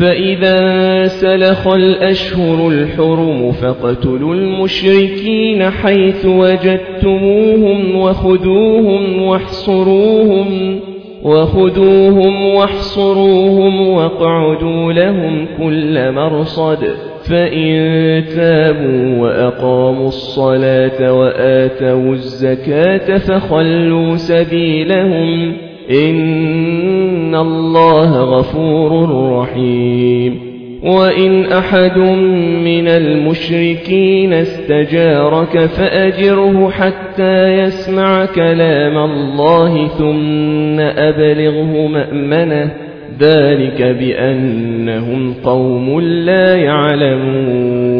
فإذا سلخ الأشهر الحرم فاقتلوا المشركين حيث وجدتموهم وخذوهم واحصروهم وخذوهم واحصروهم واقعدوا لهم كل مرصد. فإن تابوا وأقاموا الصلاة وآتوا الزكاة فخلوا سبيلهم. إن الله غفور رحيم وإن أحد من المشركين استجارك فأجره حتى يسمع كلام الله ثم أبلغه مأمنه ذلك بأنهم قوم لا يعلمون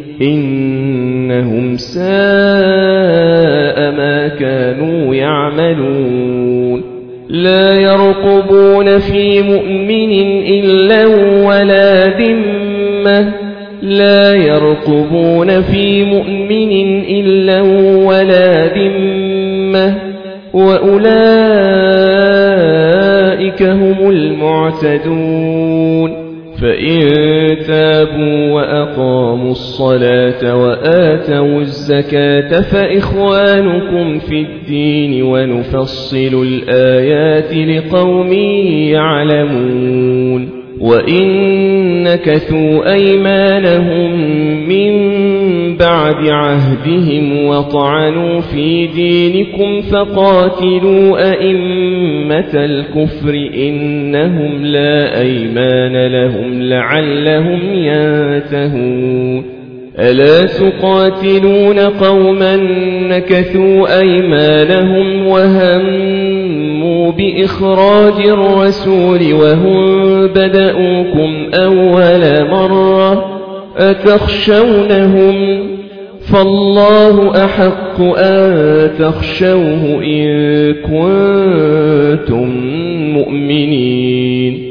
إنهم ساء ما كانوا يعملون. لا يرقبون في مؤمن إلا ولا ذمة. لا يرقبون في مؤمن إلا ولا ذمة. وأولئك هم المعتدون. فإن تابوا وأقاموا الصلاة وآتوا الزكاة فإخوانكم في الدين ونفصل الآيات لقوم يعلمون وإن نكثوا أيمانهم من بعد عهدهم وطعنوا في دينكم فقاتلوا أئمة الكفر إنهم لا أيمان لهم لعلهم ينتهون ألا تقاتلون قوما نكثوا أيمانهم وهموا بإخراج الرسول وهم بدأوكم أول مرة أتخشونهم فالله أحق أن تخشوه إن كنتم مؤمنين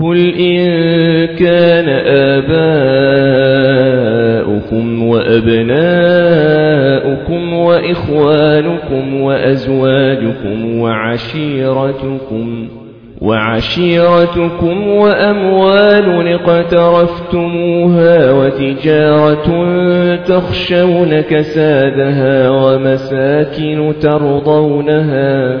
قل إن كان آباؤكم وأبناؤكم وإخوانكم وأزواجكم وعشيرتكم وعشيرتكم وأموال اقترفتموها وتجارة تخشون كسادها ومساكن ترضونها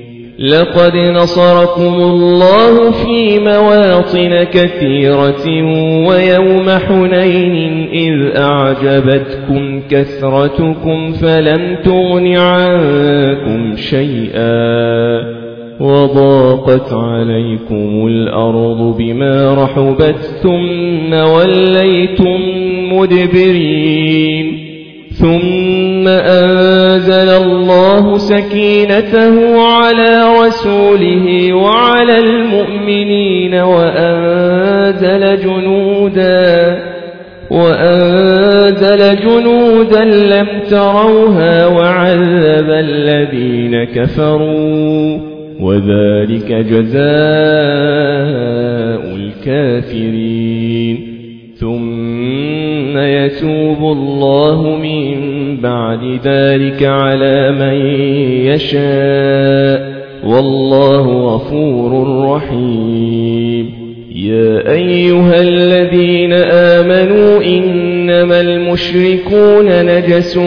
لقد نصركم الله في مواطن كثيرة ويوم حنين إذ أعجبتكم كثرتكم فلم تغن عنكم شيئا وضاقت عليكم الأرض بما رحبت ثم وليتم مدبرين ثم أنزل الله سكينته على رسوله وعلى المؤمنين وأنزل جنودا وأنزل جنودا لم تروها وعذب الذين كفروا وذلك جزاء الكافرين. ثم يتوب الله من بعد ذلك على من يشاء والله غفور رحيم. يا أيها الذين آمنوا إنما المشركون نجس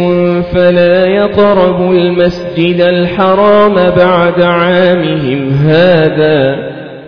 فلا يقربوا المسجد الحرام بعد عامهم هذا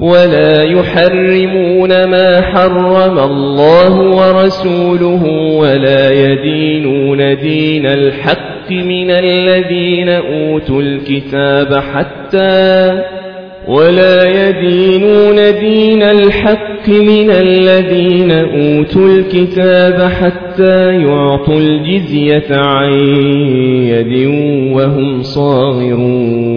ولا يحرمون ما حرم الله ورسوله ولا يدينون دين الحق من الذين أوتوا الكتاب حتى ولا يدينون دين الحق من الذين أوتوا الكتاب حتى يعطوا الجزية عن يد وهم صاغرون.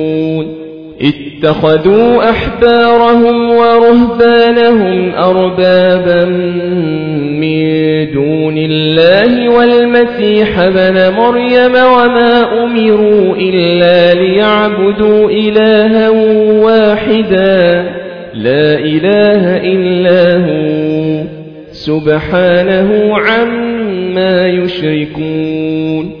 اتخذوا أحبارهم ورهبانهم أربابا من دون الله والمسيح بن مريم وما أمروا إلا ليعبدوا إلها واحدا. لا إله إلا هو. سبحانه عما يشركون.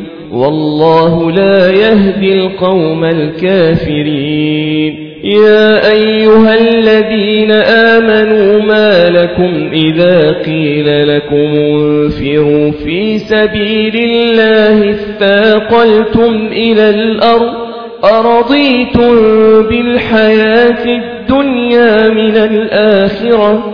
والله لا يهدي القوم الكافرين. يا أيها الذين آمنوا ما لكم إذا قيل لكم انفروا في سبيل الله استاقلتم إلى الأرض أرضيتم بالحياة الدنيا من الآخرة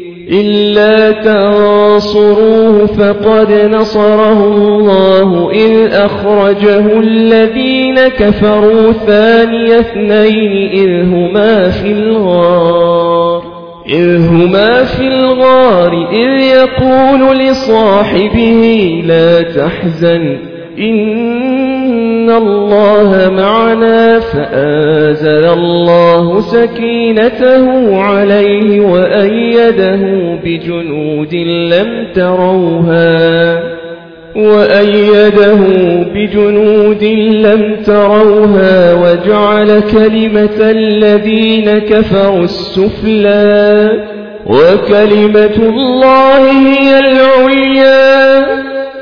إلا تنصروه فقد نصره الله إذ أخرجه الذين كفروا ثاني اثنين إذ هما في الغار إذ هما في الغار إذ يقول لصاحبه لا تحزن إن الله معنا فآزل الله سكينته عليه وأيده بجنود لم تروها وأيده بجنود لم تروها وجعل كلمة الذين كفروا السفلى وكلمة الله هي العليا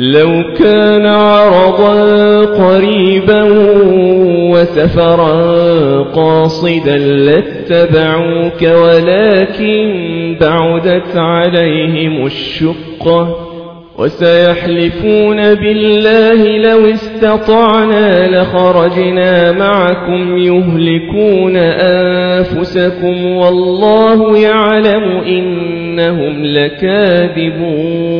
لو كان عرضا قريبا وسفرا قاصدا لاتبعوك ولكن بعدت عليهم الشقة وسيحلفون بالله لو استطعنا لخرجنا معكم يهلكون أنفسكم والله يعلم إنهم لكاذبون.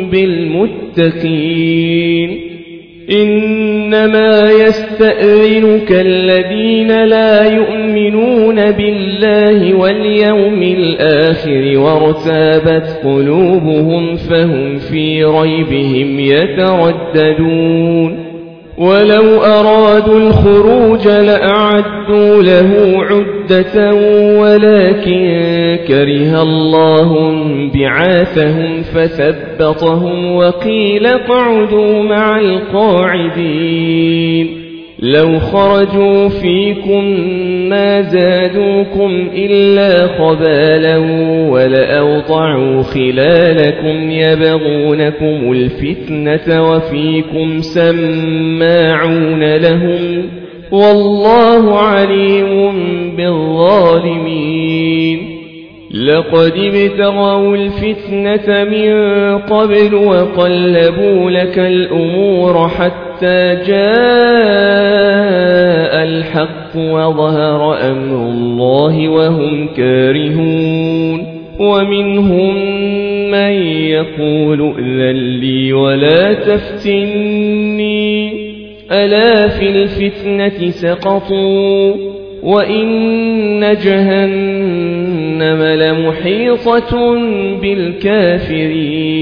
بالمتقين. إنما يستأذنك الذين لا يؤمنون بالله واليوم الآخر وارتابت قلوبهم فهم في ريبهم يترددون. ولو أرادوا الخروج لأعدوا له عدة ولكن كره الله بعاثهم فثبطهم وقيل اقعدوا مع القاعدين لو خرجوا فيكم ما زادوكم إلا خبالا ولأوضعوا خلالكم يبغونكم الفتنة وفيكم سماعون لهم والله عليم بالظالمين. لقد ابتغوا الفتنة من قبل وقلبوا لك الأمور حتى جاء الحق وظهر أمر الله وهم كارهون ومنهم من يقول ائذن لي ولا تفتني. ألا في الفتنة سقطوا وإن جهنم لمحيطة بالكافرين.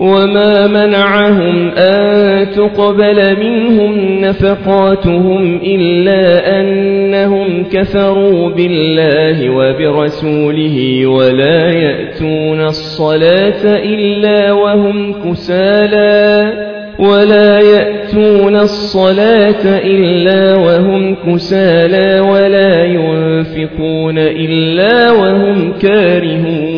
وما منعهم أن تقبل منهم نفقاتهم إلا أنهم كفروا بالله وبرسوله ولا يأتون الصلاة إلا وهم كسالى ولا يأتون الصلاة إلا وهم كسالى ولا ينفقون إلا وهم كارهون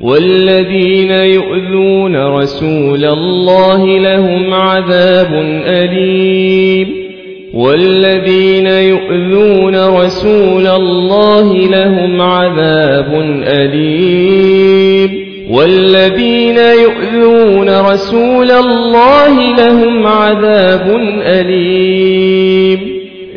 والذين يؤذون رسول الله لهم عذاب أليم. والذين يؤذون رسول الله لهم عذاب أليم. والذين يؤذون رسول الله لهم عذاب أليم.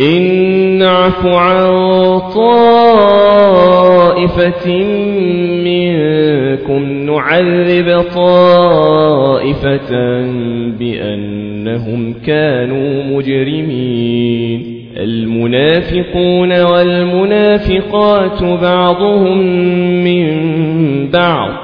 إن نعف عن طائفة منكم نعذب طائفة بأنهم كانوا مجرمين. المنافقون والمنافقات بعضهم من بعض.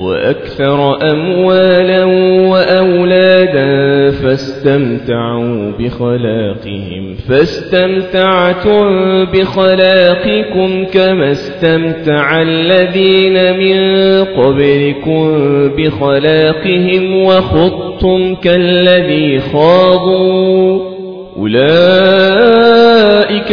وأكثر أموالا وأولادا فاستمتعوا بخلاقهم. فاستمتعتم بخلاقكم كما استمتع الذين من قبلكم بخلاقهم وخضتم كالذي خاضوا. أولئك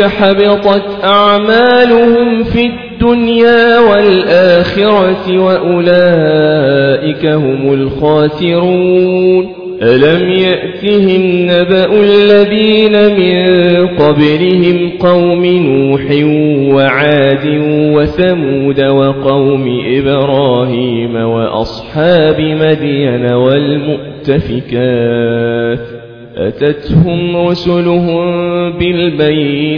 حبطت أعمالهم في الدنيا والآخرة وأولئك هم الخاسرون. ألم يأتهم نبأ الذين من قبلهم قوم نوح وعاد وثمود وقوم إبراهيم وأصحاب مدين والمؤتفكات؟ أتتهم رسلهم بالبينات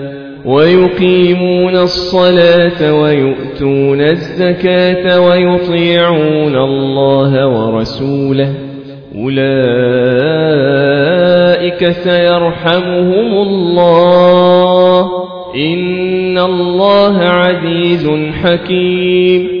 ويقيمون الصلاة ويؤتون الزكاة ويطيعون الله ورسوله. أولئك سيرحمهم الله. إن الله عزيز حكيم.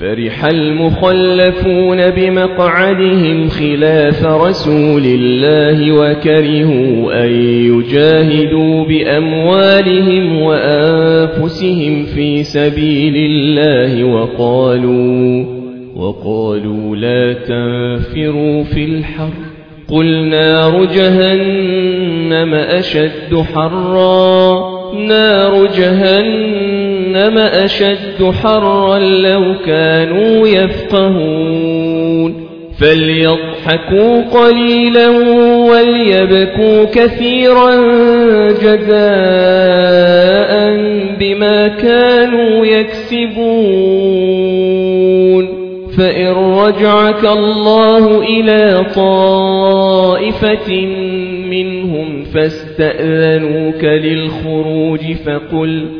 فرح المخلفون بمقعدهم خلاف رسول الله وكرهوا أن يجاهدوا بأموالهم وأنفسهم في سبيل الله وقالوا وقالوا لا تنفروا في الحر. قل نار جهنم أشد حرا. نار جهنم أشد حرا لو كانوا يفقهون. فليضحكوا قليلا وليبكوا كثيرا جزاء بما كانوا يكسبون. فإن رجعك الله إلى طائفة منهم فاستأذنوك للخروج فقل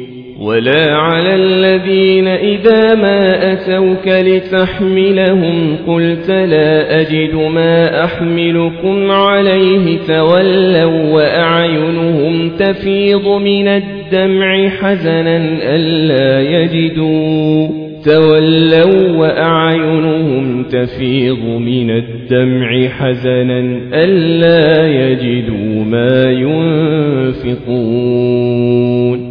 ولا على الذين إذا ما أتوك لتحملهم قلت لا أجد ما أحملكم عليه تولوا وأعينهم تفيض من الدمع حزنا ألا يجدوا تولوا وأعينهم تفيض من الدمع حزنا ألا يجدوا ما ينفقون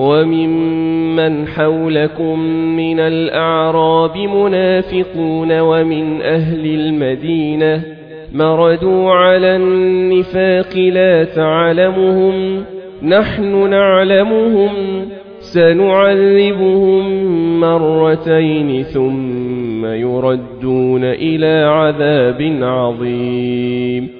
وممن حولكم من الأعراب منافقون ومن أهل المدينة مردوا على النفاق لا تعلمهم نحن نعلمهم سنعذبهم مرتين ثم يردون إلى عذاب عظيم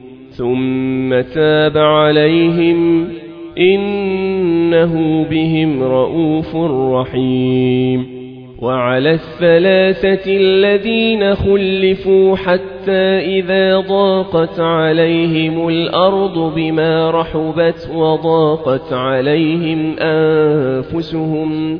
ثم تاب عليهم إنه بهم رؤوف رحيم وعلى الثلاثة الذين خلفوا حتى إذا ضاقت عليهم الأرض بما رحبت وضاقت عليهم أنفسهم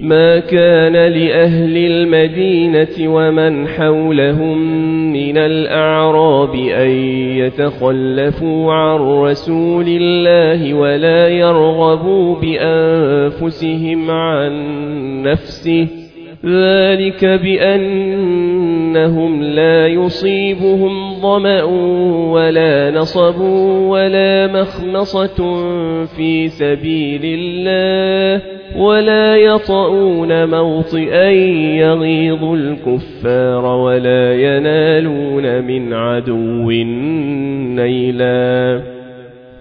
ما كان لأهل المدينة ومن حولهم من الأعراب أن يتخلفوا عن رسول الله ولا يرغبوا بأنفسهم عن نفسه. ذلك بأنهم لا يصيبهم ظمأ ولا نصب ولا مخمصة في سبيل الله ولا يطؤون موطئا يغيظ الكفار ولا ينالون من عدو نيلا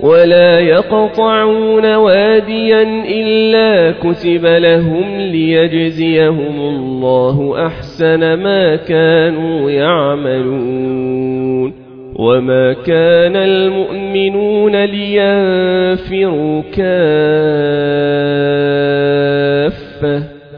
ولا يقطعون واديا إلا كتب لهم ليجزيهم الله أحسن ما كانوا يعملون وما كان المؤمنون لينفروا كافة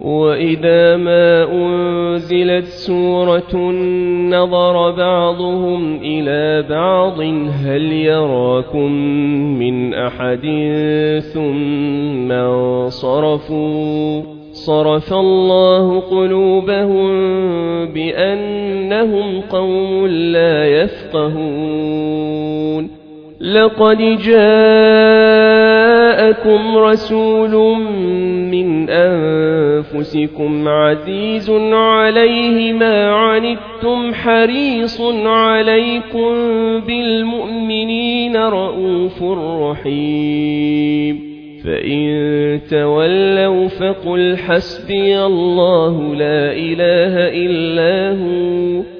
وإذا ما أنزلت سورة نظر بعضهم إلى بعض هل يراكم من أحد ثم انصرفوا صرف الله قلوبهم بأنهم قوم لا يفقهون لقد جاءكم رسول من أنفسكم عزيز عليه ما عنتم حريص عليكم بالمؤمنين رؤوف رحيم. فإن تولوا فقل حسبي الله لا إله إلا هو.